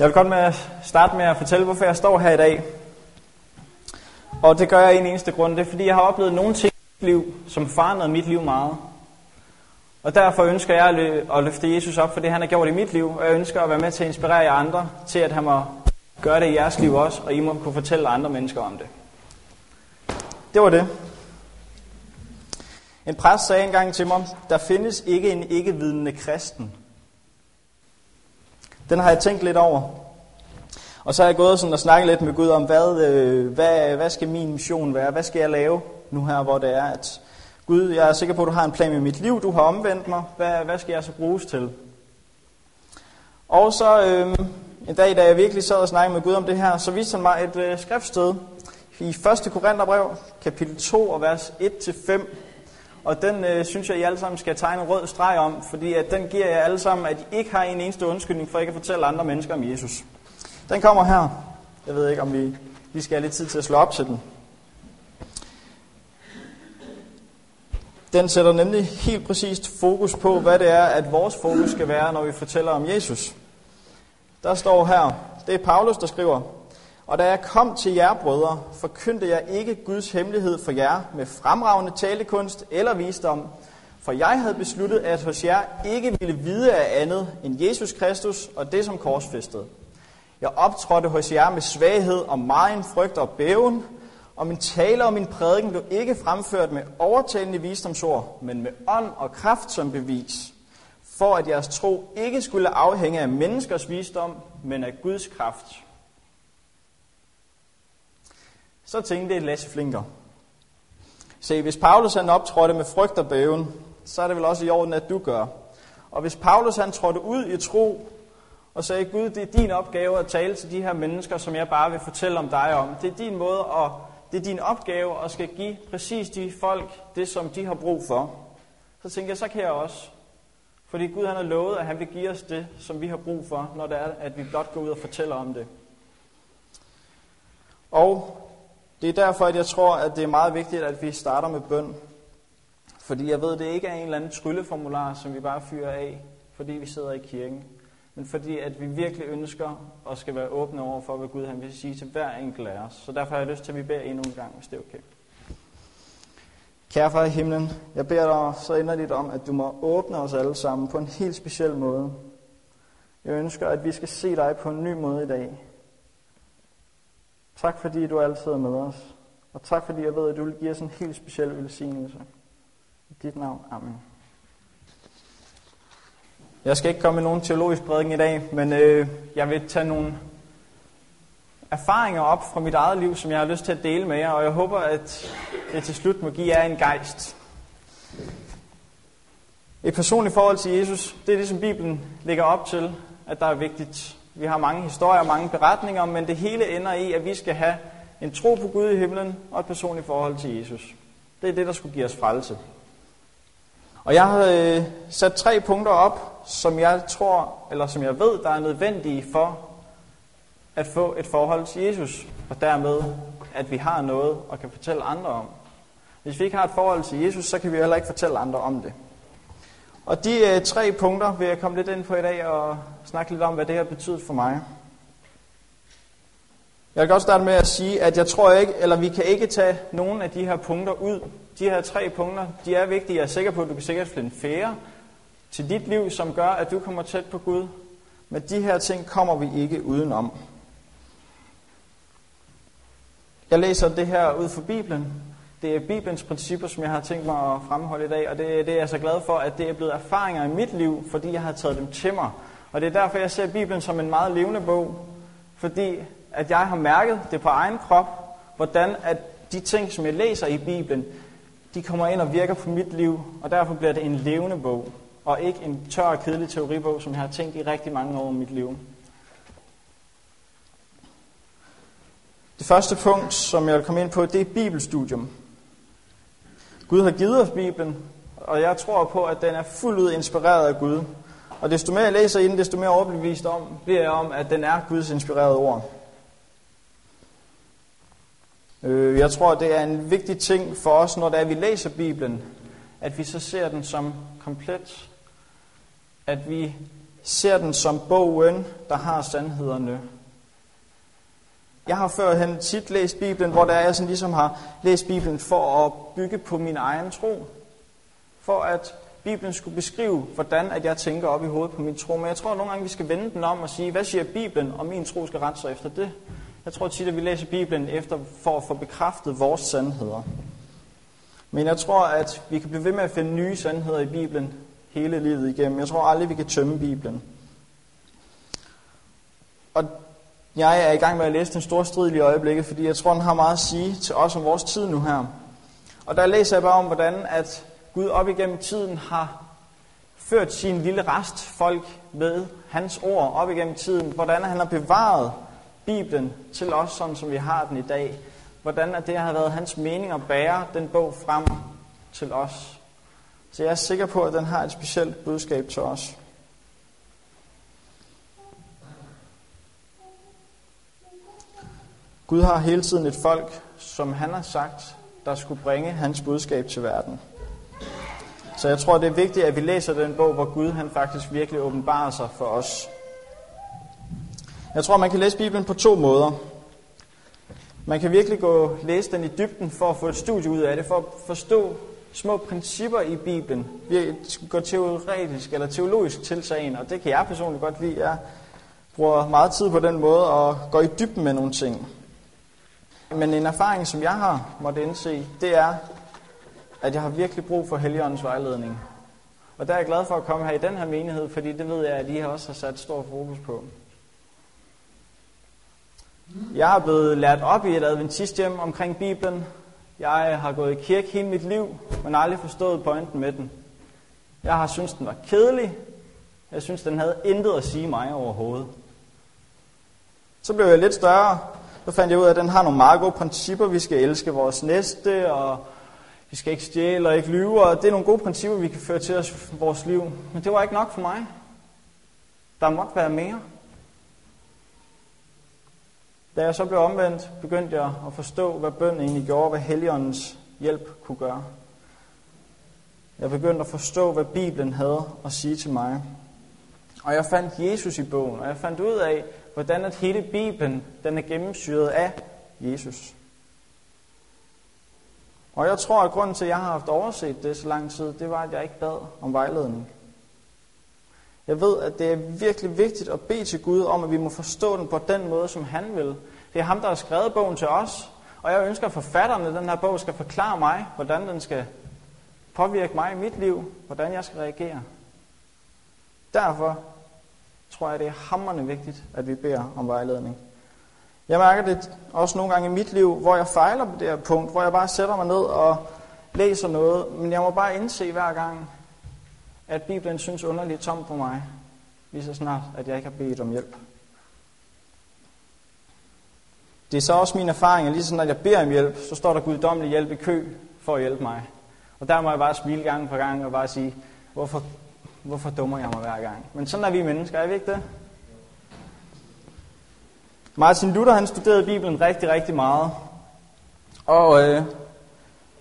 Jeg vil godt med at starte med at fortælle, hvorfor jeg står her i dag. Og det gør jeg i en eneste grund. Det er, fordi jeg har oplevet nogle ting i mit liv, som forandrede mit liv meget. Og derfor ønsker jeg at løfte Jesus op for det, han har gjort i mit liv. Og jeg ønsker at være med til at inspirere jer andre til, at han må gøre det i jeres liv også, og I må kunne fortælle andre mennesker om det. Det var det. En præst sagde engang til mig, der findes ikke en ikke-vidende kristen. Den har jeg tænkt lidt over. Og så har jeg gået sådan og snakket lidt med Gud om, hvad, øh, hvad, hvad skal min mission være? Hvad skal jeg lave nu her, hvor det er, at Gud, jeg er sikker på, at du har en plan med mit liv, du har omvendt mig. Hvad, hvad skal jeg så bruges til? Og så øh, en dag, da jeg virkelig sad og snakkede med Gud om det her, så viste han mig et øh, skriftsted i 1. Korintherbrev, kapitel 2 og vers 1-5. Og den øh, synes jeg, I alle sammen skal tegne en rød streg om, fordi at den giver jer alle sammen, at I ikke har en eneste undskyldning for ikke at fortælle andre mennesker om Jesus. Den kommer her. Jeg ved ikke, om vi lige skal have lidt tid til at slå op til den. Den sætter nemlig helt præcist fokus på, hvad det er, at vores fokus skal være, når vi fortæller om Jesus. Der står her, det er Paulus, der skriver, og da jeg kom til jer, brødre, forkyndte jeg ikke Guds hemmelighed for jer med fremragende talekunst eller visdom, for jeg havde besluttet, at hos jer ikke ville vide af andet end Jesus Kristus og det som korsfæstet. Jeg optrådte hos jer med svaghed og meget frygt og bæven, og min tale og min prædiken blev ikke fremført med overtalende visdomsord, men med ånd og kraft som bevis, for at jeres tro ikke skulle afhænge af menneskers visdom, men af Guds kraft. Så tænkte Lasse Flinker. Se, hvis Paulus han optrådte med frygt og bæven, så er det vel også i orden, at du gør. Og hvis Paulus han trådte ud i tro og sagde, Gud, det er din opgave at tale til de her mennesker, som jeg bare vil fortælle om dig om. Det er din måde, og det er din opgave at skal give præcis de folk det, som de har brug for. Så tænker jeg, så kan jeg også. Fordi Gud han har lovet, at han vil give os det, som vi har brug for, når det er, at vi blot går ud og fortæller om det. Og det er derfor, at jeg tror, at det er meget vigtigt, at vi starter med bøn. Fordi jeg ved, at det ikke er en eller anden trylleformular, som vi bare fyrer af, fordi vi sidder i kirken. Men fordi at vi virkelig ønsker og skal være åbne over for, hvad Gud han vil sige til hver enkelt af os. Så derfor har jeg lyst til, at vi beder endnu en gang, hvis det er okay. Kære far i himlen, jeg beder dig så inderligt om, at du må åbne os alle sammen på en helt speciel måde. Jeg ønsker, at vi skal se dig på en ny måde i dag. Tak fordi du altid er med os. Og tak fordi jeg ved, at du vil give os en helt speciel velsignelse. I dit navn. Amen. Jeg skal ikke komme med nogen teologisk prædiken i dag, men øh, jeg vil tage nogle erfaringer op fra mit eget liv, som jeg har lyst til at dele med jer, og jeg håber, at det til slut må give jer en gejst. Et personligt forhold til Jesus, det er det, som Bibelen lægger op til, at der er vigtigt. Vi har mange historier og mange beretninger, men det hele ender i, at vi skal have en tro på Gud i himlen og et personligt forhold til Jesus. Det er det, der skulle give os frelse. Og jeg har øh, sat tre punkter op, som jeg tror, eller som jeg ved, der er nødvendige for at få et forhold til Jesus, og dermed, at vi har noget og kan fortælle andre om. Hvis vi ikke har et forhold til Jesus, så kan vi heller ikke fortælle andre om det. Og de øh, tre punkter vil jeg komme lidt ind på i dag og snakke lidt om, hvad det har betydet for mig. Jeg vil godt starte med at sige, at jeg tror ikke, eller vi kan ikke tage nogen af de her punkter ud. De her tre punkter, de er vigtige. Jeg er sikker på, at du kan sikkert finde færre til dit liv, som gør, at du kommer tæt på Gud. Men de her ting kommer vi ikke udenom. Jeg læser det her ud fra Bibelen. Det er Bibelens principper, som jeg har tænkt mig at fremholde i dag, og det, det er jeg så glad for, at det er blevet erfaringer i mit liv, fordi jeg har taget dem til mig. Og det er derfor, jeg ser Bibelen som en meget levende bog, fordi at jeg har mærket det på egen krop, hvordan at de ting, som jeg læser i Bibelen, de kommer ind og virker på mit liv, og derfor bliver det en levende bog, og ikke en tør og kedelig teoribog, som jeg har tænkt i rigtig mange år i mit liv. Det første punkt, som jeg vil komme ind på, det er bibelstudium. Gud har givet os Bibelen, og jeg tror på, at den er fuldt ud inspireret af Gud. Og desto mere jeg læser i den, desto mere overbevist om, bliver jeg om, at den er Guds inspirerede ord. Øh, jeg tror, det er en vigtig ting for os, når det er, vi læser Bibelen, at vi så ser den som komplet. At vi ser den som bogen, der har sandhederne. Jeg har førhen tit læst Bibelen, hvor der er, jeg sådan ligesom har læst Bibelen for at bygge på min egen tro. For at Bibelen skulle beskrive, hvordan at jeg tænker op i hovedet på min tro. Men jeg tror at nogle gange, vi skal vende den om og sige, hvad siger Bibelen, og min tro skal rette sig efter det. Jeg tror tit, at vi læser Bibelen efter for at få bekræftet vores sandheder. Men jeg tror, at vi kan blive ved med at finde nye sandheder i Bibelen hele livet igennem. Jeg tror aldrig, vi kan tømme Bibelen. Og jeg er i gang med at læse den store strid i øjeblikket, fordi jeg tror, den har meget at sige til os om vores tid nu her. Og der læser jeg bare om, hvordan at Gud op igennem tiden har ført sin lille rest folk med hans ord op igennem tiden. Hvordan han har bevaret Bibelen til os, sådan som vi har den i dag. Hvordan at det har været hans mening at bære den bog frem til os. Så jeg er sikker på, at den har et specielt budskab til os. Gud har hele tiden et folk, som han har sagt, der skulle bringe hans budskab til verden. Så jeg tror, det er vigtigt, at vi læser den bog, hvor Gud han faktisk virkelig åbenbarer sig for os. Jeg tror, man kan læse Bibelen på to måder. Man kan virkelig gå læse den i dybden for at få et studie ud af det, for at forstå små principper i Bibelen. Vi går teoretisk eller teologisk til sagen, og det kan jeg personligt godt lide. Jeg bruger meget tid på den måde og går i dybden med nogle ting. Men en erfaring, som jeg har måttet indse, det er, at jeg har virkelig brug for Helligåndens vejledning. Og der er jeg glad for at komme her i den her menighed, fordi det ved jeg, at I også har sat stor fokus på. Jeg er blevet lært op i et adventisthjem omkring Bibelen. Jeg har gået i kirke hele mit liv, men aldrig forstået pointen med den. Jeg har syntes, den var kedelig. Jeg synes, den havde intet at sige mig overhovedet. Så blev jeg lidt større. Så fandt jeg ud af, at den har nogle meget gode principper. Vi skal elske vores næste, og vi skal ikke stjæle og ikke lyve. Og det er nogle gode principper, vi kan føre til os i vores liv. Men det var ikke nok for mig. Der måtte være mere. Da jeg så blev omvendt, begyndte jeg at forstå, hvad bøn egentlig gjorde, hvad Helligåndens hjælp kunne gøre. Jeg begyndte at forstå, hvad Bibelen havde at sige til mig. Og jeg fandt Jesus i bogen, og jeg fandt ud af, hvordan at hele Bibelen den er gennemsyret af Jesus. Og jeg tror, at grunden til, at jeg har haft overset det så lang tid, det var, at jeg ikke bad om vejledning. Jeg ved, at det er virkelig vigtigt at bede til Gud om, at vi må forstå den på den måde, som han vil. Det er ham, der har skrevet bogen til os, og jeg ønsker, at forfatterne af den her bog skal forklare mig, hvordan den skal påvirke mig i mit liv, hvordan jeg skal reagere. Derfor tror jeg, det er hammerne vigtigt, at vi beder om vejledning. Jeg mærker det også nogle gange i mit liv, hvor jeg fejler på det her punkt, hvor jeg bare sætter mig ned og læser noget, men jeg må bare indse hver gang, at Bibelen synes underligt tom på mig, lige så snart, at jeg ikke har bedt om hjælp. Det er så også min erfaring, at lige så snart jeg beder om hjælp, så står der guddommelig hjælp i kø for at hjælpe mig. Og der må jeg bare smile gang på gang og bare sige, hvorfor, hvorfor dummer jeg mig hver gang? Men sådan er vi mennesker, er vi ikke det? Martin Luther han studerede Bibelen rigtig, rigtig meget. Og øh,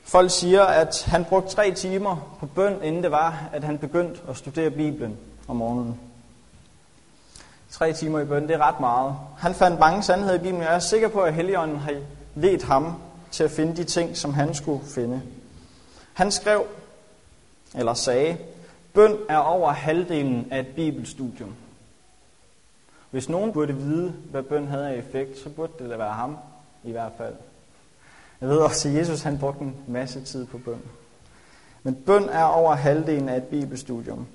folk siger, at han brugte tre timer på bøn, inden det var, at han begyndte at studere Bibelen om morgenen. Tre timer i bøn, det er ret meget. Han fandt mange sandheder i Bibelen, og jeg er sikker på, at Helligånden har ledt ham til at finde de ting, som han skulle finde. Han skrev, eller sagde, bøn er over halvdelen af et bibelstudium. Hvis nogen burde vide, hvad bøn havde af effekt, så burde det da være ham, i hvert fald. Jeg ved også, at Jesus han brugte en masse tid på bøn. Men bøn er over halvdelen af et bibelstudium.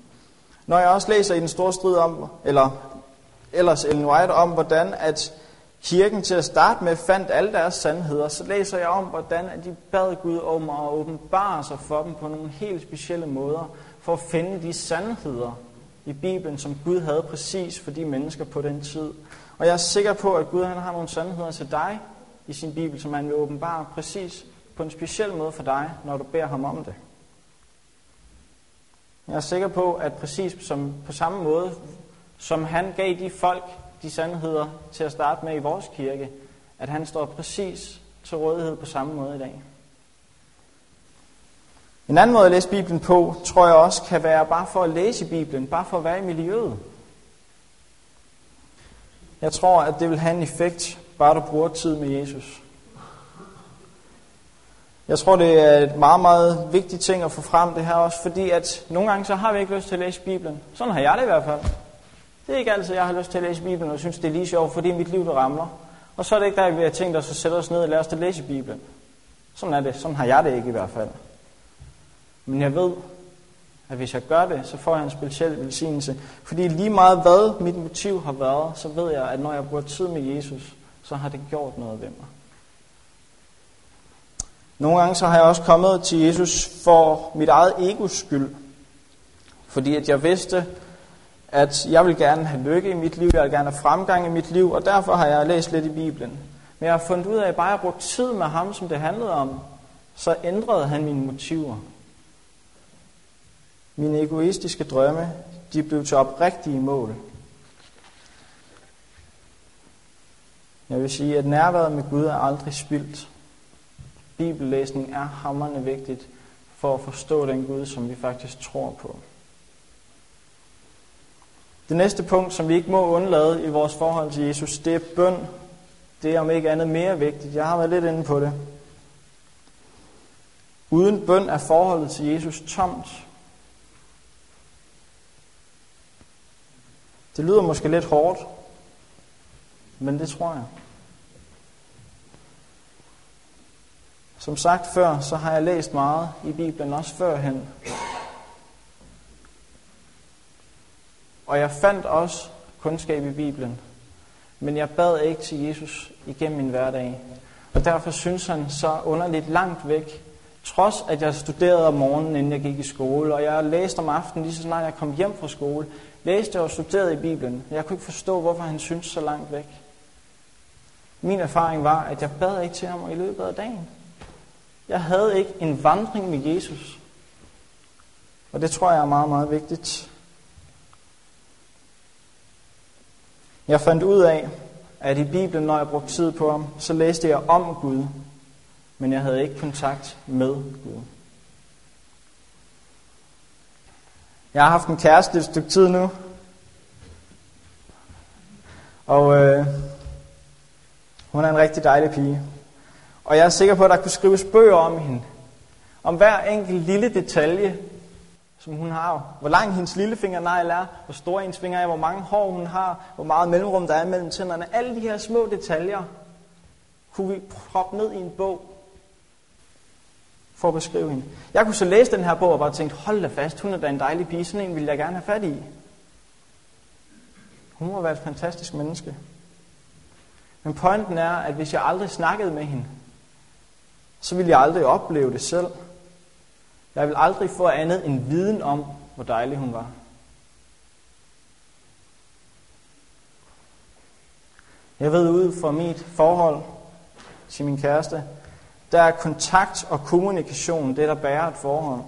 Når jeg også læser i den store strid om, eller ellers Ellen White om, hvordan at kirken til at starte med fandt alle deres sandheder, så læser jeg om, hvordan at de bad Gud om at åbenbare sig for dem på nogle helt specielle måder, for at finde de sandheder i Bibelen, som Gud havde præcis for de mennesker på den tid. Og jeg er sikker på, at Gud han har nogle sandheder til dig i sin Bibel, som han vil åbenbare præcis på en speciel måde for dig, når du beder ham om det. Jeg er sikker på, at præcis som på samme måde, som han gav de folk de sandheder til at starte med i vores kirke, at han står præcis til rådighed på samme måde i dag. En anden måde at læse Bibelen på, tror jeg også kan være bare for at læse Bibelen, bare for at være i miljøet. Jeg tror, at det vil have en effekt, bare du bruger tid med Jesus. Jeg tror, det er et meget, meget vigtigt ting at få frem det her også, fordi at nogle gange så har vi ikke lyst til at læse Bibelen. Sådan har jeg det i hvert fald. Det er ikke altid, jeg har lyst til at læse Bibelen, og synes, det er lige sjovt, fordi mit liv det ramler. Og så er det ikke der, vi har tænkt os at sætte os ned og lade os at læse Bibelen. Sådan er det. Sådan har jeg det ikke i hvert fald. Men jeg ved, at hvis jeg gør det, så får jeg en speciel velsignelse. Fordi lige meget hvad mit motiv har været, så ved jeg, at når jeg bruger tid med Jesus, så har det gjort noget ved mig. Nogle gange så har jeg også kommet til Jesus for mit eget egos skyld. Fordi at jeg vidste, at jeg vil gerne have lykke i mit liv, jeg vil gerne have fremgang i mit liv, og derfor har jeg læst lidt i Bibelen. Men jeg har fundet ud af, at bare jeg brugte tid med ham, som det handlede om, så ændrede han mine motiver. Mine egoistiske drømme, de blev til oprigtige mål. Jeg vil sige, at nærværet med Gud er aldrig spildt. Bibellæsning er hammerne vigtigt for at forstå den Gud, som vi faktisk tror på. Det næste punkt, som vi ikke må undlade i vores forhold til Jesus, det er bøn. Det er om ikke andet mere vigtigt. Jeg har været lidt inde på det. Uden bøn er forholdet til Jesus tomt. Det lyder måske lidt hårdt, men det tror jeg. Som sagt før, så har jeg læst meget i Bibelen, også førhen. Og jeg fandt også kundskab i Bibelen. Men jeg bad ikke til Jesus igennem min hverdag. Og derfor synes han så underligt langt væk. Trods at jeg studerede om morgenen, inden jeg gik i skole, og jeg læste om aftenen, lige så snart jeg kom hjem fra skole, læste og studerede i Bibelen. Jeg kunne ikke forstå, hvorfor han syntes så langt væk. Min erfaring var, at jeg bad ikke til ham i løbet af dagen. Jeg havde ikke en vandring med Jesus. Og det tror jeg er meget, meget vigtigt. Jeg fandt ud af, at i Bibelen, når jeg brugte tid på ham, så læste jeg om Gud, men jeg havde ikke kontakt med Gud. Jeg har haft en kæreste et stykke tid nu, og øh, hun er en rigtig dejlig pige. Og jeg er sikker på, at der kunne skrives bøger om hende. Om hver enkelt lille detalje, som hun har. Hvor lang hendes lillefingernegl er, hvor stor hendes finger er, hvor mange hår hun har, hvor meget mellemrum der er mellem tænderne. Alle de her små detaljer kunne vi proppe ned i en bog for at beskrive hende. Jeg kunne så læse den her bog og bare tænke, hold da fast, hun er da en dejlig pige, sådan en ville jeg gerne have fat i. Hun må være et fantastisk menneske. Men pointen er, at hvis jeg aldrig snakkede med hende, så ville jeg aldrig opleve det selv. Jeg vil aldrig få andet end viden om, hvor dejlig hun var. Jeg ved ud fra mit forhold til min kæreste, der er kontakt og kommunikation det, der bærer et forhold.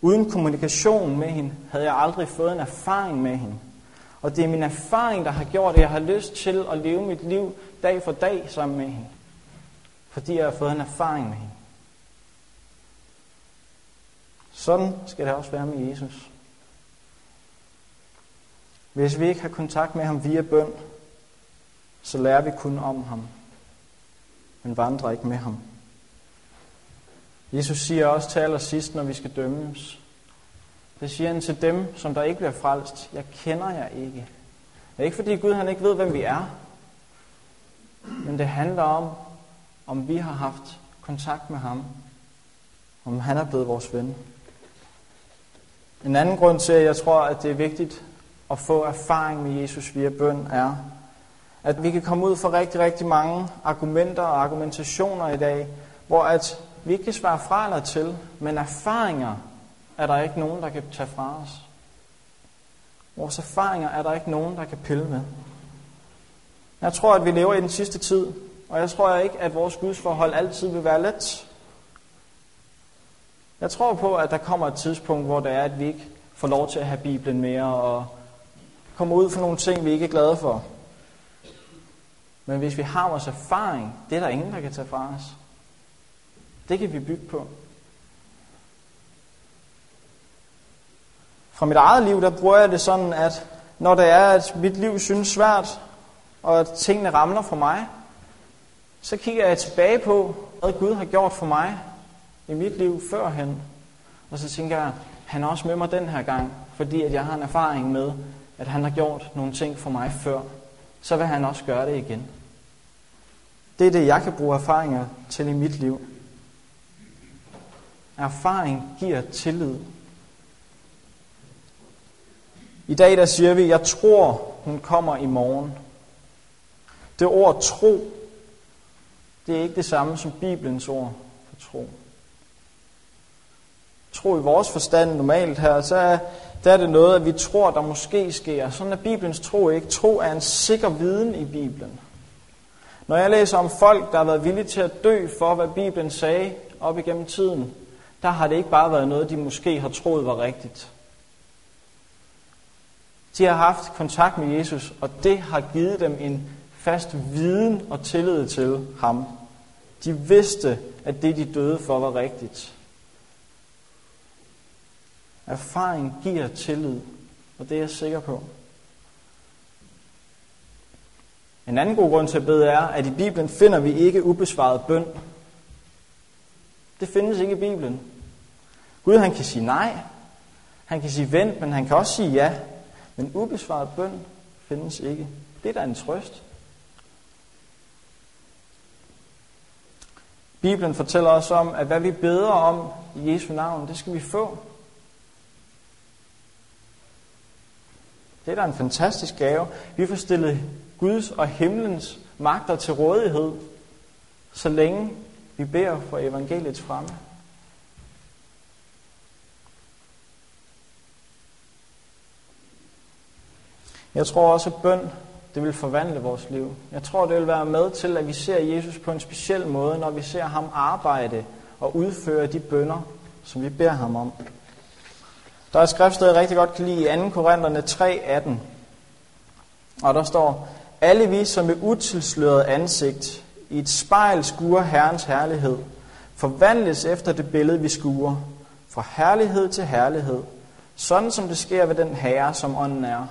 Uden kommunikation med hende, havde jeg aldrig fået en erfaring med hende. Og det er min erfaring, der har gjort, at jeg har lyst til at leve mit liv dag for dag sammen med hende. Fordi jeg har fået en erfaring med hende. Sådan skal det også være med Jesus. Hvis vi ikke har kontakt med ham via bøn, så lærer vi kun om ham, men vandrer ikke med ham. Jesus siger også til allersidst, når vi skal dømmes, det siger han til dem, som der ikke bliver frelst, jeg kender jer ikke. Det er ikke fordi Gud han ikke ved, hvem vi er, men det handler om, om vi har haft kontakt med ham, om han er blevet vores ven. En anden grund til, at jeg tror, at det er vigtigt at få erfaring med Jesus via bøn, er, at vi kan komme ud for rigtig, rigtig mange argumenter og argumentationer i dag, hvor at vi ikke kan svare fra eller til, men erfaringer er der ikke nogen, der kan tage fra os. Vores erfaringer er der ikke nogen, der kan pille med. Jeg tror, at vi lever i den sidste tid, og jeg tror ikke, at vores gudsforhold altid vil være let. Jeg tror på, at der kommer et tidspunkt, hvor det er, at vi ikke får lov til at have Bibelen mere, og kommer ud for nogle ting, vi ikke er glade for. Men hvis vi har vores erfaring, det er der ingen, der kan tage fra os. Det kan vi bygge på. Fra mit eget liv, der bruger jeg det sådan, at når det er, at mit liv synes svært, og at tingene ramler for mig, så kigger jeg tilbage på, hvad Gud har gjort for mig i mit liv førhen. Og så tænker jeg, han er også med mig den her gang, fordi at jeg har en erfaring med, at han har gjort nogle ting for mig før. Så vil han også gøre det igen. Det er det, jeg kan bruge erfaringer til i mit liv. Erfaring giver tillid. I dag der siger vi, jeg tror, hun kommer i morgen. Det ord tro, det er ikke det samme som Bibelens ord for tro. Tro i vores forstand normalt her, så er, der er det noget, at vi tror, der måske sker. Sådan er Bibelens tro ikke. Tro er en sikker viden i Bibelen. Når jeg læser om folk, der har været villige til at dø for, hvad Bibelen sagde op igennem tiden, der har det ikke bare været noget, de måske har troet var rigtigt. De har haft kontakt med Jesus, og det har givet dem en fast viden og tillid til ham. De vidste, at det, de døde for, var rigtigt. Erfaring giver tillid, og det er jeg sikker på. En anden god grund til at bede er, at i Bibelen finder vi ikke ubesvaret bøn. Det findes ikke i Bibelen. Gud han kan sige nej, han kan sige vent, men han kan også sige ja. Men ubesvaret bøn findes ikke. Det er da en trøst. Bibelen fortæller os om, at hvad vi beder om i Jesu navn, det skal vi få. Det er da en fantastisk gave. Vi får stillet Guds og himlens magter til rådighed, så længe vi beder for evangeliets fremme. Jeg tror også, at bøn det vil forvandle vores liv. Jeg tror, det vil være med til, at vi ser Jesus på en speciel måde, når vi ser ham arbejde og udføre de bønder, som vi beder ham om. Der er et skriftsted, jeg rigtig godt kan lide i 2. Korinterne 3:18. Og der står, alle vi, som med utilsløret ansigt i et spejl skuer Herrens herlighed, forvandles efter det billede, vi skuer, fra herlighed til herlighed, sådan som det sker ved den herre, som ånden er.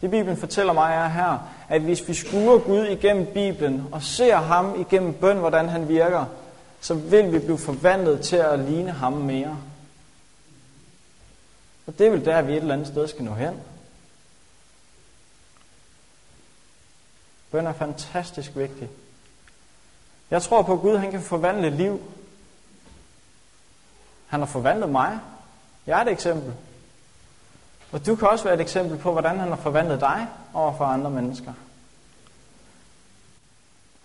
Det Bibelen fortæller mig er her, at hvis vi skuer Gud igennem Bibelen og ser ham igennem bøn, hvordan han virker, så vil vi blive forvandlet til at ligne ham mere. Og det er vel der, vi et eller andet sted skal nå hen. Bøn er fantastisk vigtig. Jeg tror på, at Gud han kan forvandle liv. Han har forvandlet mig. Jeg er et eksempel. Og du kan også være et eksempel på, hvordan han har forvandlet dig over for andre mennesker.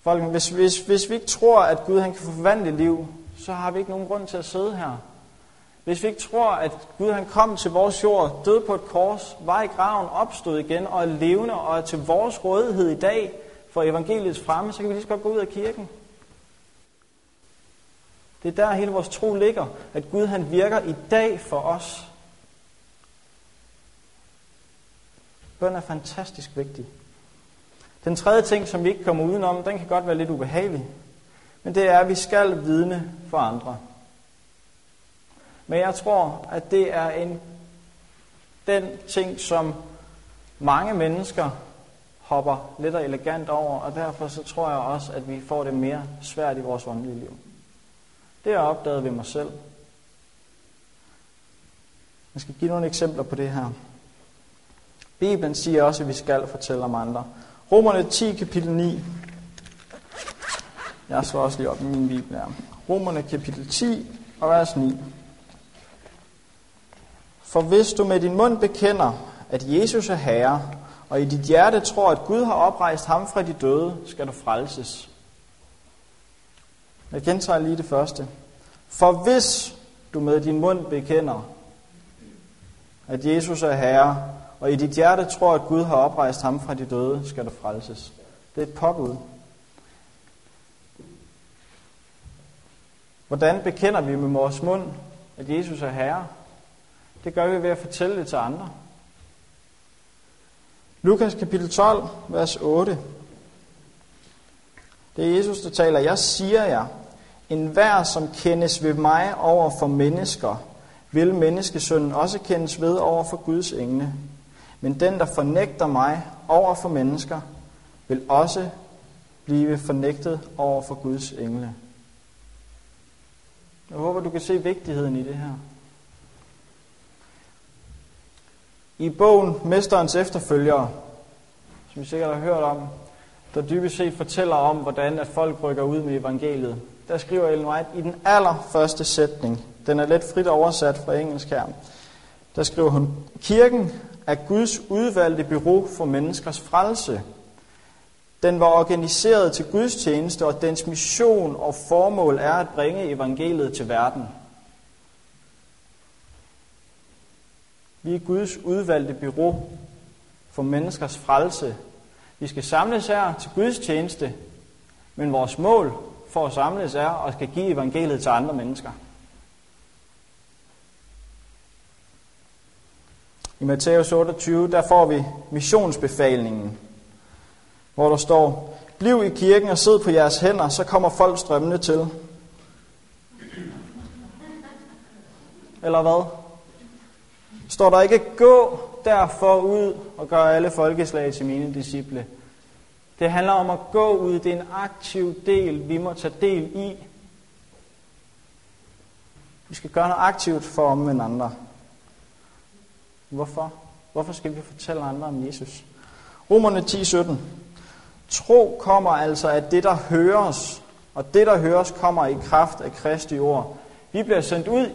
Folk, hvis, hvis, hvis vi ikke tror, at Gud han kan forvandle liv, så har vi ikke nogen grund til at sidde her. Hvis vi ikke tror, at Gud han kom til vores jord, døde på et kors, var i graven, opstod igen og er levende og er til vores rådighed i dag for evangeliets fremme, så kan vi lige så godt gå ud af kirken. Det er der hele vores tro ligger, at Gud han virker i dag for os. Bøn er fantastisk vigtig. Den tredje ting, som vi ikke kommer udenom, den kan godt være lidt ubehagelig. Men det er, at vi skal vidne for andre. Men jeg tror, at det er en, den ting, som mange mennesker hopper lidt og elegant over, og derfor så tror jeg også, at vi får det mere svært i vores åndelige liv. Det har jeg opdaget ved mig selv. Jeg skal give nogle eksempler på det her. Bibelen siger også, at vi skal fortælle om andre. Romerne 10, kapitel 9. Jeg slår også lige op i min bibel her. Romerne kapitel 10 og vers 9. For hvis du med din mund bekender, at Jesus er Herre, og i dit hjerte tror, at Gud har oprejst ham fra de døde, skal du frelses. Jeg gentager lige det første. For hvis du med din mund bekender, at Jesus er Herre, og i dit hjerte tror, at Gud har oprejst ham fra de døde, skal du frelses. Det er et påbud. Hvordan bekender vi med vores mund, at Jesus er Herre? Det gør vi ved at fortælle det til andre. Lukas kapitel 12, vers 8. Det er Jesus, der taler. Jeg siger jer, en hver, som kendes ved mig over for mennesker, vil menneskesønnen også kendes ved over for Guds engle. Men den, der fornægter mig over for mennesker, vil også blive fornægtet over for Guds engle. Jeg håber, du kan se vigtigheden i det her. I bogen Mesterens efterfølgere, som vi sikkert har hørt om, der dybest set fortæller om, hvordan at folk rykker ud med evangeliet. Der skriver Ellen White i den allerførste sætning, den er let frit oversat fra engelsk her, der skriver hun, Kirken er Guds udvalgte bureau for menneskers frelse. Den var organiseret til Guds tjeneste, og dens mission og formål er at bringe evangeliet til verden. Vi er Guds udvalgte bureau for menneskers frelse. Vi skal samles her til Guds tjeneste, men vores mål for at samles er at skal give evangeliet til andre mennesker. I Matthæus 28, der får vi missionsbefalingen, hvor der står, Bliv i kirken og sid på jeres hænder, så kommer folk strømmende til. Eller hvad? Står der ikke, gå derfor ud og gør alle folkeslag til mine disciple. Det handler om at gå ud. Det er en aktiv del, vi må tage del i. Vi skal gøre noget aktivt for at omvende andre. Hvorfor? Hvorfor skal vi fortælle andre om Jesus? Romerne 10:17. Tro kommer altså af det, der høres, og det, der høres, kommer i kraft af Kristi ord. Vi bliver sendt ud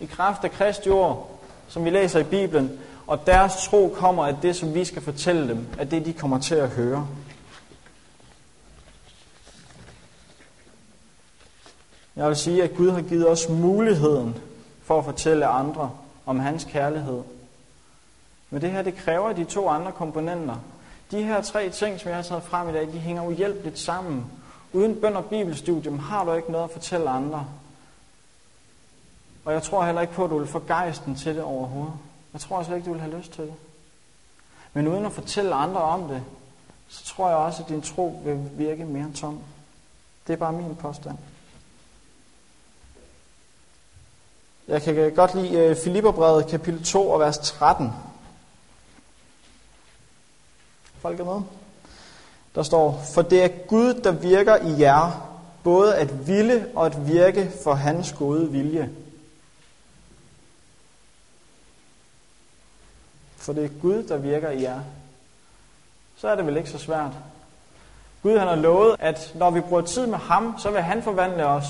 i kraft af Kristi ord, som vi læser i Bibelen, og deres tro kommer af det, som vi skal fortælle dem, af det, de kommer til at høre. Jeg vil sige, at Gud har givet os muligheden for at fortælle andre om hans kærlighed. Men det her, det kræver de to andre komponenter. De her tre ting, som jeg har taget frem i dag, de hænger uhjælpeligt sammen. Uden bøn og bibelstudium har du ikke noget at fortælle andre. Og jeg tror heller ikke på, at du vil få gejsten til det overhovedet. Jeg tror slet ikke, du vil have lyst til det. Men uden at fortælle andre om det, så tror jeg også, at din tro vil virke mere tom. Det er bare min påstand. Jeg kan øh, godt lide øh, Filipperbrevet kapitel 2 og vers 13. Folk er med. Der står, for det er Gud, der virker i jer, både at ville og at virke for hans gode vilje. For det er Gud, der virker i jer. Så er det vel ikke så svært. Gud han har lovet, at når vi bruger tid med ham, så vil han forvandle os.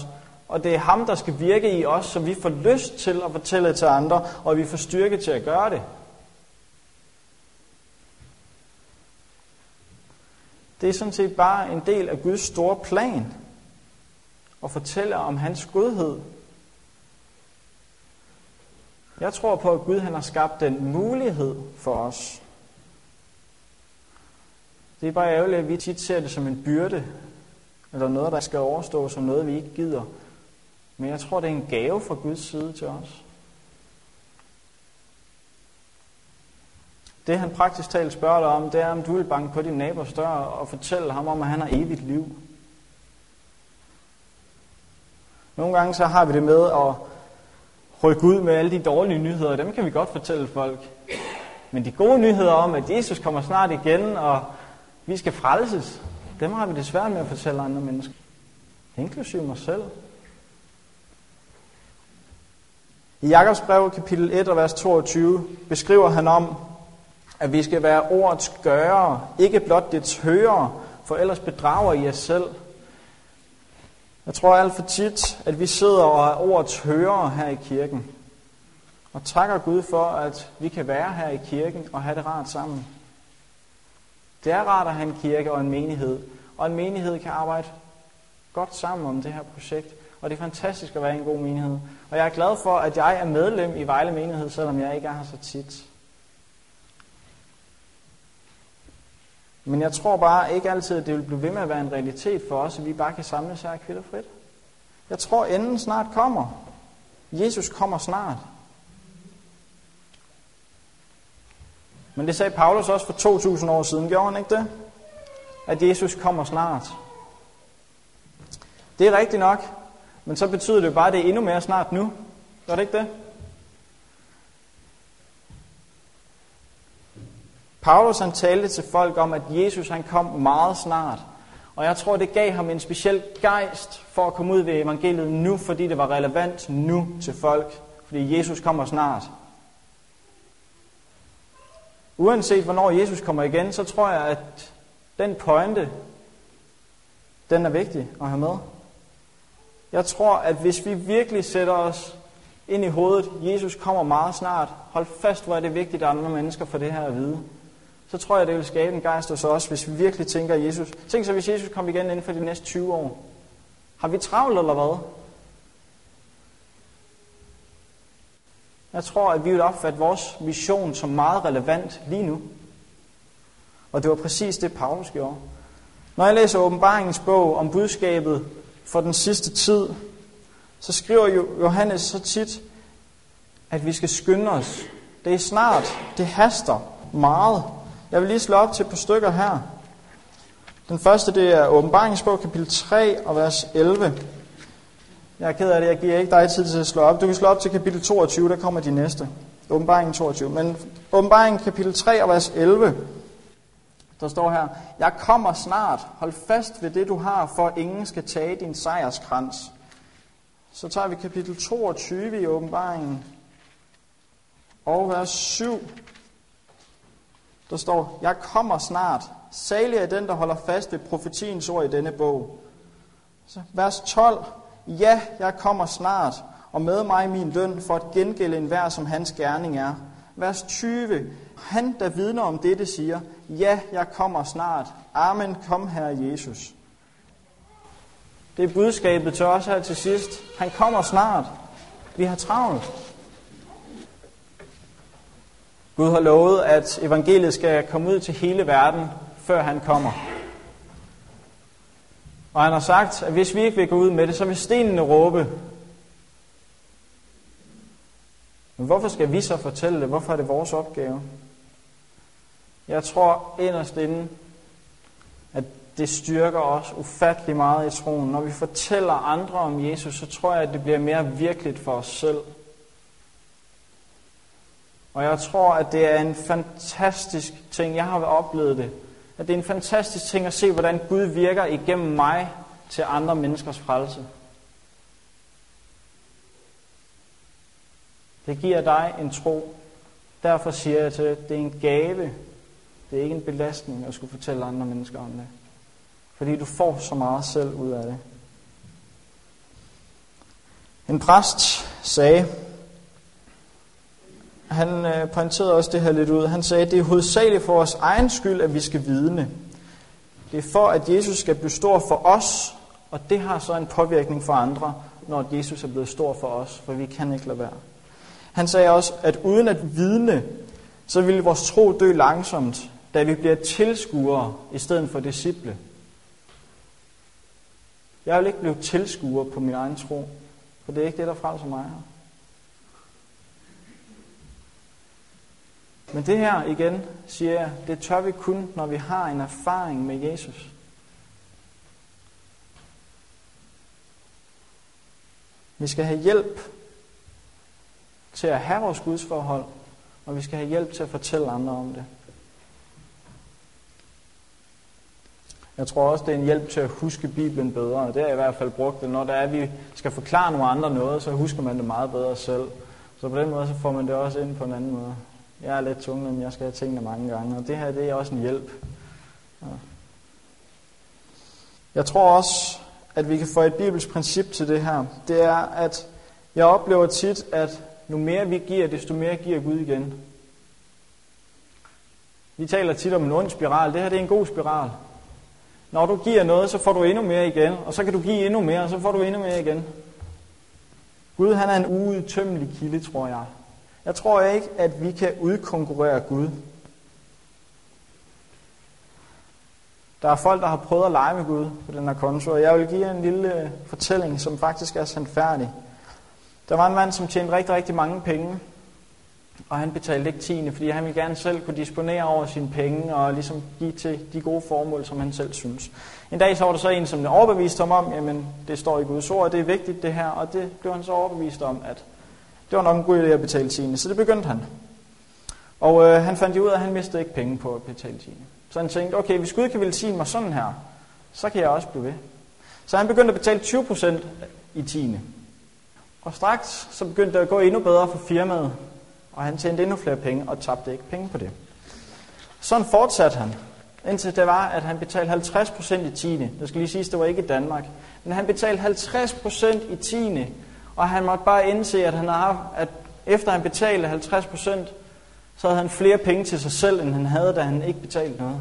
Og det er ham, der skal virke i os, så vi får lyst til at fortælle til andre, og vi får styrke til at gøre det. Det er sådan set bare en del af Guds store plan at fortælle om hans godhed. Jeg tror på, at Gud han har skabt den mulighed for os. Det er bare ærgerligt, at vi tit ser det som en byrde, eller noget, der skal overstå som noget, vi ikke gider. Men jeg tror, det er en gave fra Guds side til os. Det han praktisk talt spørger dig om, det er, om du vil banke på din nabos dør og fortælle ham om, at han har evigt liv. Nogle gange så har vi det med at rykke ud med alle de dårlige nyheder. Dem kan vi godt fortælle folk. Men de gode nyheder om, at Jesus kommer snart igen, og vi skal frelses, dem har vi det svært med at fortælle andre mennesker. Inklusive mig selv. I Jakobs brev, kapitel 1 og vers 22, beskriver han om, at vi skal være ordets gørere, ikke blot dets hørere, for ellers bedrager I jer selv. Jeg tror alt for tit, at vi sidder og er ordets hørere her i kirken. Og takker Gud for, at vi kan være her i kirken og have det rart sammen. Det er rart at have en kirke og en menighed, og en menighed kan arbejde godt sammen om det her projekt. Og det er fantastisk at være i en god menighed. Og jeg er glad for, at jeg er medlem i Vejle Menighed, selvom jeg ikke er her så tit. Men jeg tror bare ikke altid, at det vil blive ved med at være en realitet for os, at vi bare kan samles her kvitterfrit. Jeg tror, enden snart kommer. Jesus kommer snart. Men det sagde Paulus også for 2000 år siden, gjorde han ikke det? At Jesus kommer snart. Det er rigtigt nok, men så betyder det jo bare, at det er endnu mere snart nu. Gør det ikke det? Paulus han talte til folk om, at Jesus han kom meget snart. Og jeg tror, det gav ham en speciel gejst for at komme ud ved evangeliet nu, fordi det var relevant nu til folk. Fordi Jesus kommer snart. Uanset hvornår Jesus kommer igen, så tror jeg, at den pointe, den er vigtig at have med. Jeg tror, at hvis vi virkelig sætter os ind i hovedet, Jesus kommer meget snart, hold fast, hvor er det vigtigt, at andre mennesker får det her at vide. Så tror jeg, det vil skabe en gejst hos os, hvis vi virkelig tænker Jesus. Tænk så, hvis Jesus kommer igen inden for de næste 20 år. Har vi travlt eller hvad? Jeg tror, at vi vil opfatte vores mission som meget relevant lige nu. Og det var præcis det, Paulus gjorde. Når jeg læser åbenbaringens bog om budskabet for den sidste tid, så skriver Johannes så tit, at vi skal skynde os. Det er snart. Det haster meget. Jeg vil lige slå op til et par stykker her. Den første, det er åbenbaringsbog, kapitel 3 og vers 11. Jeg er ked af det, jeg giver ikke dig tid til at slå op. Du kan slå op til kapitel 22, der kommer de næste. Åbenbaringen 22. Men åbenbaringen kapitel 3 og vers 11, der står her, Jeg kommer snart, hold fast ved det du har, for ingen skal tage din sejrskrans. Så tager vi kapitel 22 i åbenbaringen, og vers 7. Der står, Jeg kommer snart, salig er den, der holder fast ved profetiens ord i denne bog. Så vers 12, Ja, jeg kommer snart, og med mig min løn for at gengælde enhver, som hans gerning er. Vers 20. Han, der vidner om dette, siger, Ja, jeg kommer snart. Amen, kom her Jesus. Det er budskabet til os her til sidst. Han kommer snart. Vi har travlt. Gud har lovet, at evangeliet skal komme ud til hele verden, før han kommer. Og han har sagt, at hvis vi ikke vil gå ud med det, så vil stenene råbe. Men hvorfor skal vi så fortælle det? Hvorfor er det vores opgave? Jeg tror inderst inden, at det styrker os ufattelig meget i troen. Når vi fortæller andre om Jesus, så tror jeg, at det bliver mere virkeligt for os selv. Og jeg tror, at det er en fantastisk ting. Jeg har oplevet det at det er en fantastisk ting at se, hvordan Gud virker igennem mig til andre menneskers frelse. Det giver dig en tro. Derfor siger jeg til at det er en gave. Det er ikke en belastning at skulle fortælle andre mennesker om det. Fordi du får så meget selv ud af det. En præst sagde, han øh, pointerede også det her lidt ud. Han sagde, at det er hovedsageligt for vores egen skyld, at vi skal vidne. Det er for, at Jesus skal blive stor for os, og det har så en påvirkning for andre, når Jesus er blevet stor for os, for vi kan ikke lade være. Han sagde også, at uden at vidne, så vil vores tro dø langsomt, da vi bliver tilskuere i stedet for disciple. Jeg vil ikke blive tilskuer på min egen tro, for det er ikke det, der frelser mig her. Men det her igen, siger jeg, det tør vi kun, når vi har en erfaring med Jesus. Vi skal have hjælp til at have vores gudsforhold, og vi skal have hjælp til at fortælle andre om det. Jeg tror også, det er en hjælp til at huske Bibelen bedre. Det har jeg i hvert fald brugt det. Når der er, vi skal forklare nogle andre noget, så husker man det meget bedre selv. Så på den måde så får man det også ind på en anden måde. Jeg er lidt tung, men jeg skal have tingene mange gange, og det her det er også en hjælp. Ja. Jeg tror også, at vi kan få et bibelsk princip til det her. Det er, at jeg oplever tit, at nu mere vi giver, desto mere giver Gud igen. Vi taler tit om en ond spiral. Det her det er en god spiral. Når du giver noget, så får du endnu mere igen, og så kan du give endnu mere, og så får du endnu mere igen. Gud han er en uudtømmelig kilde, tror jeg. Jeg tror ikke, at vi kan udkonkurrere Gud. Der er folk, der har prøvet at lege med Gud på den her konto, og jeg vil give en lille øh, fortælling, som faktisk er sandfærdig. Der var en mand, som tjente rigtig, rigtig mange penge, og han betalte ikke tiende, fordi han ville gerne selv kunne disponere over sine penge og ligesom give til de gode formål, som han selv synes. En dag så var der så en, som overbeviste ham om, jamen det står i Guds ord, og det er vigtigt det her, og det blev han så overbevist om, at det var nok en god idé at betale tiende, så det begyndte han. Og øh, han fandt ud af, at han mistede ikke penge på at betale tiende. Så han tænkte, okay, hvis Gud kan velsigne mig sådan her, så kan jeg også blive ved. Så han begyndte at betale 20% i tiende. Og straks så begyndte det at gå endnu bedre for firmaet, og han tjente endnu flere penge og tabte ikke penge på det. Sådan fortsatte han, indtil det var, at han betalte 50% i tiende. Det skal lige siges, det var ikke i Danmark. Men han betalte 50% i tiende, og han måtte bare indse, at, han havde, at efter han betalte 50%, så havde han flere penge til sig selv, end han havde, da han ikke betalte noget.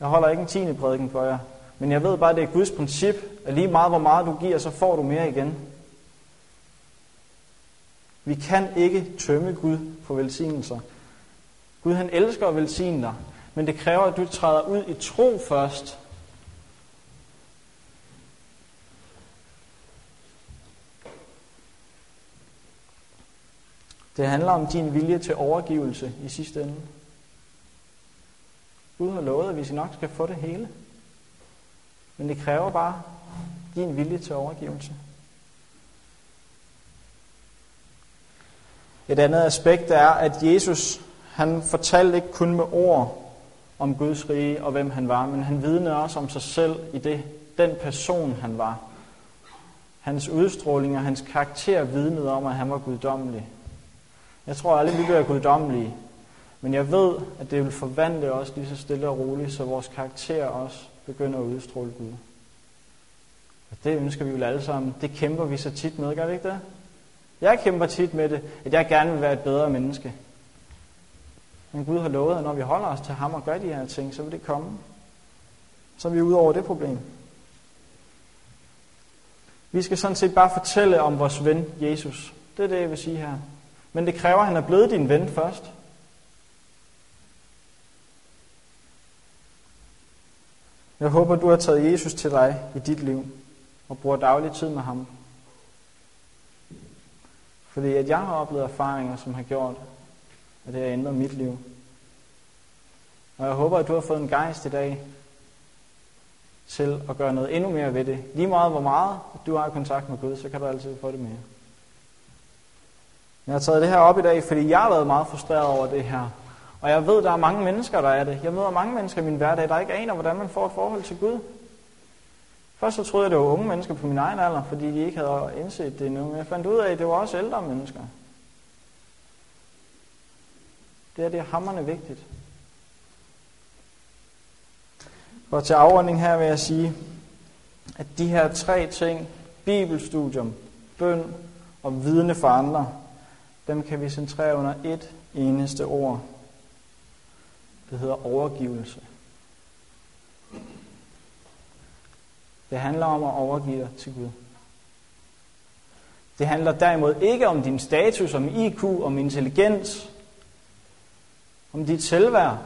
Jeg holder ikke en tiende prædiken for jer, men jeg ved bare, at det er Guds princip, at lige meget hvor meget du giver, så får du mere igen. Vi kan ikke tømme Gud for velsignelser. Gud han elsker at velsigne dig, men det kræver, at du træder ud i tro først. Det handler om din vilje til overgivelse i sidste ende. Gud har lovet, at vi nok skal få det hele. Men det kræver bare din vilje til overgivelse. Et andet aspekt er, at Jesus han fortalte ikke kun med ord om Guds rige og hvem han var, men han vidnede også om sig selv i det, den person han var. Hans udstråling og hans karakter vidnede om, at han var guddommelig. Jeg tror aldrig, vi bliver guddommelige, men jeg ved, at det vil forvandle os lige så stille og roligt, så vores karakter også begynder at udstråle Gud. Og det ønsker vi jo alle sammen. Det kæmper vi så tit med, gør vi ikke det? Jeg kæmper tit med det, at jeg gerne vil være et bedre menneske. Men Gud har lovet, at når vi holder os til ham og gør de her ting, så vil det komme. Så er vi ude over det problem. Vi skal sådan set bare fortælle om vores ven Jesus. Det er det, jeg vil sige her. Men det kræver, at han er blevet din ven først. Jeg håber, du har taget Jesus til dig i dit liv og bruger daglig tid med ham. Fordi at jeg har oplevet erfaringer, som har gjort, at det har ændret mit liv. Og jeg håber, at du har fået en gejst i dag til at gøre noget endnu mere ved det. Lige meget hvor meget du har kontakt med Gud, så kan du altid få det mere. Jeg har taget det her op i dag, fordi jeg har været meget frustreret over det her. Og jeg ved, der er mange mennesker, der er det. Jeg møder mange mennesker i min hverdag, der ikke aner, hvordan man får et forhold til Gud. Først så troede jeg, det var unge mennesker på min egen alder, fordi de ikke havde indset det endnu. Men jeg fandt ud af, at det var også ældre mennesker. Det er det er hammerne vigtigt. Og til afrunding her vil jeg sige, at de her tre ting, bibelstudium, bøn og vidne for andre, dem kan vi centrere under et eneste ord. Det hedder overgivelse. Det handler om at overgive dig til Gud. Det handler derimod ikke om din status, om IQ, om intelligens, om dit selvværd.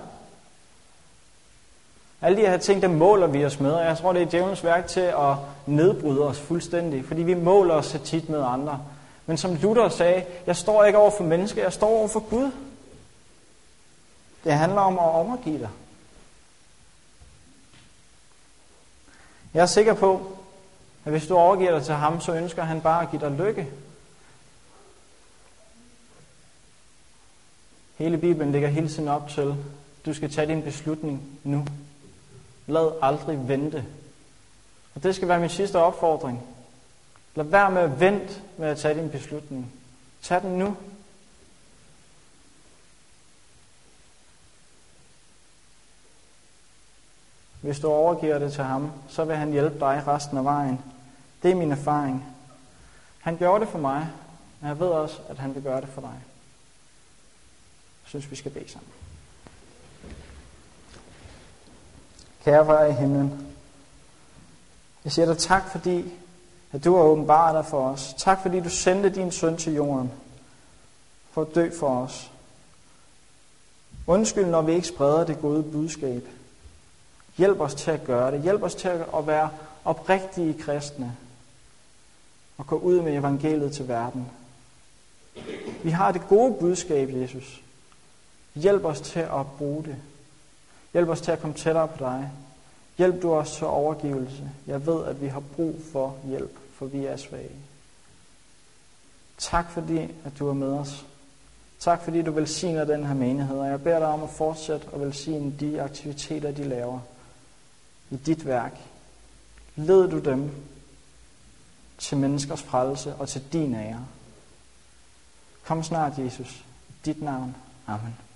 Alle de her ting, der måler vi os med, og jeg tror, det er djævelens værk til at nedbryde os fuldstændig, fordi vi måler os så tit med andre. Men som Luther sagde, jeg står ikke over for mennesker, jeg står over for Gud. Det handler om at overgive dig. Jeg er sikker på, at hvis du overgiver dig til ham, så ønsker han bare at give dig lykke. Hele Bibelen ligger hele tiden op til, du skal tage din beslutning nu. Lad aldrig vente. Og det skal være min sidste opfordring. Lad være med at vente med at tage din beslutning. Tag den nu. Hvis du overgiver det til ham, så vil han hjælpe dig resten af vejen. Det er min erfaring. Han gjorde det for mig, men jeg ved også, at han vil gøre det for dig. Jeg synes, vi skal bede sammen. Kære far i himlen, jeg siger dig tak, fordi at du har åbenbart dig for os. Tak, fordi du sendte din søn til jorden for at dø for os. Undskyld, når vi ikke spreder det gode budskab. Hjælp os til at gøre det. Hjælp os til at være oprigtige kristne og gå ud med evangeliet til verden. Vi har det gode budskab, Jesus. Hjælp os til at bruge det. Hjælp os til at komme tættere på dig. Hjælp du os til overgivelse. Jeg ved, at vi har brug for hjælp, for vi er svage. Tak fordi, at du er med os. Tak fordi du velsigner den her menighed, og jeg beder dig om at fortsætte at velsigne de aktiviteter, de laver i dit værk. Led du dem til menneskers frelse og til din ære. Kom snart, Jesus. I dit navn. Amen.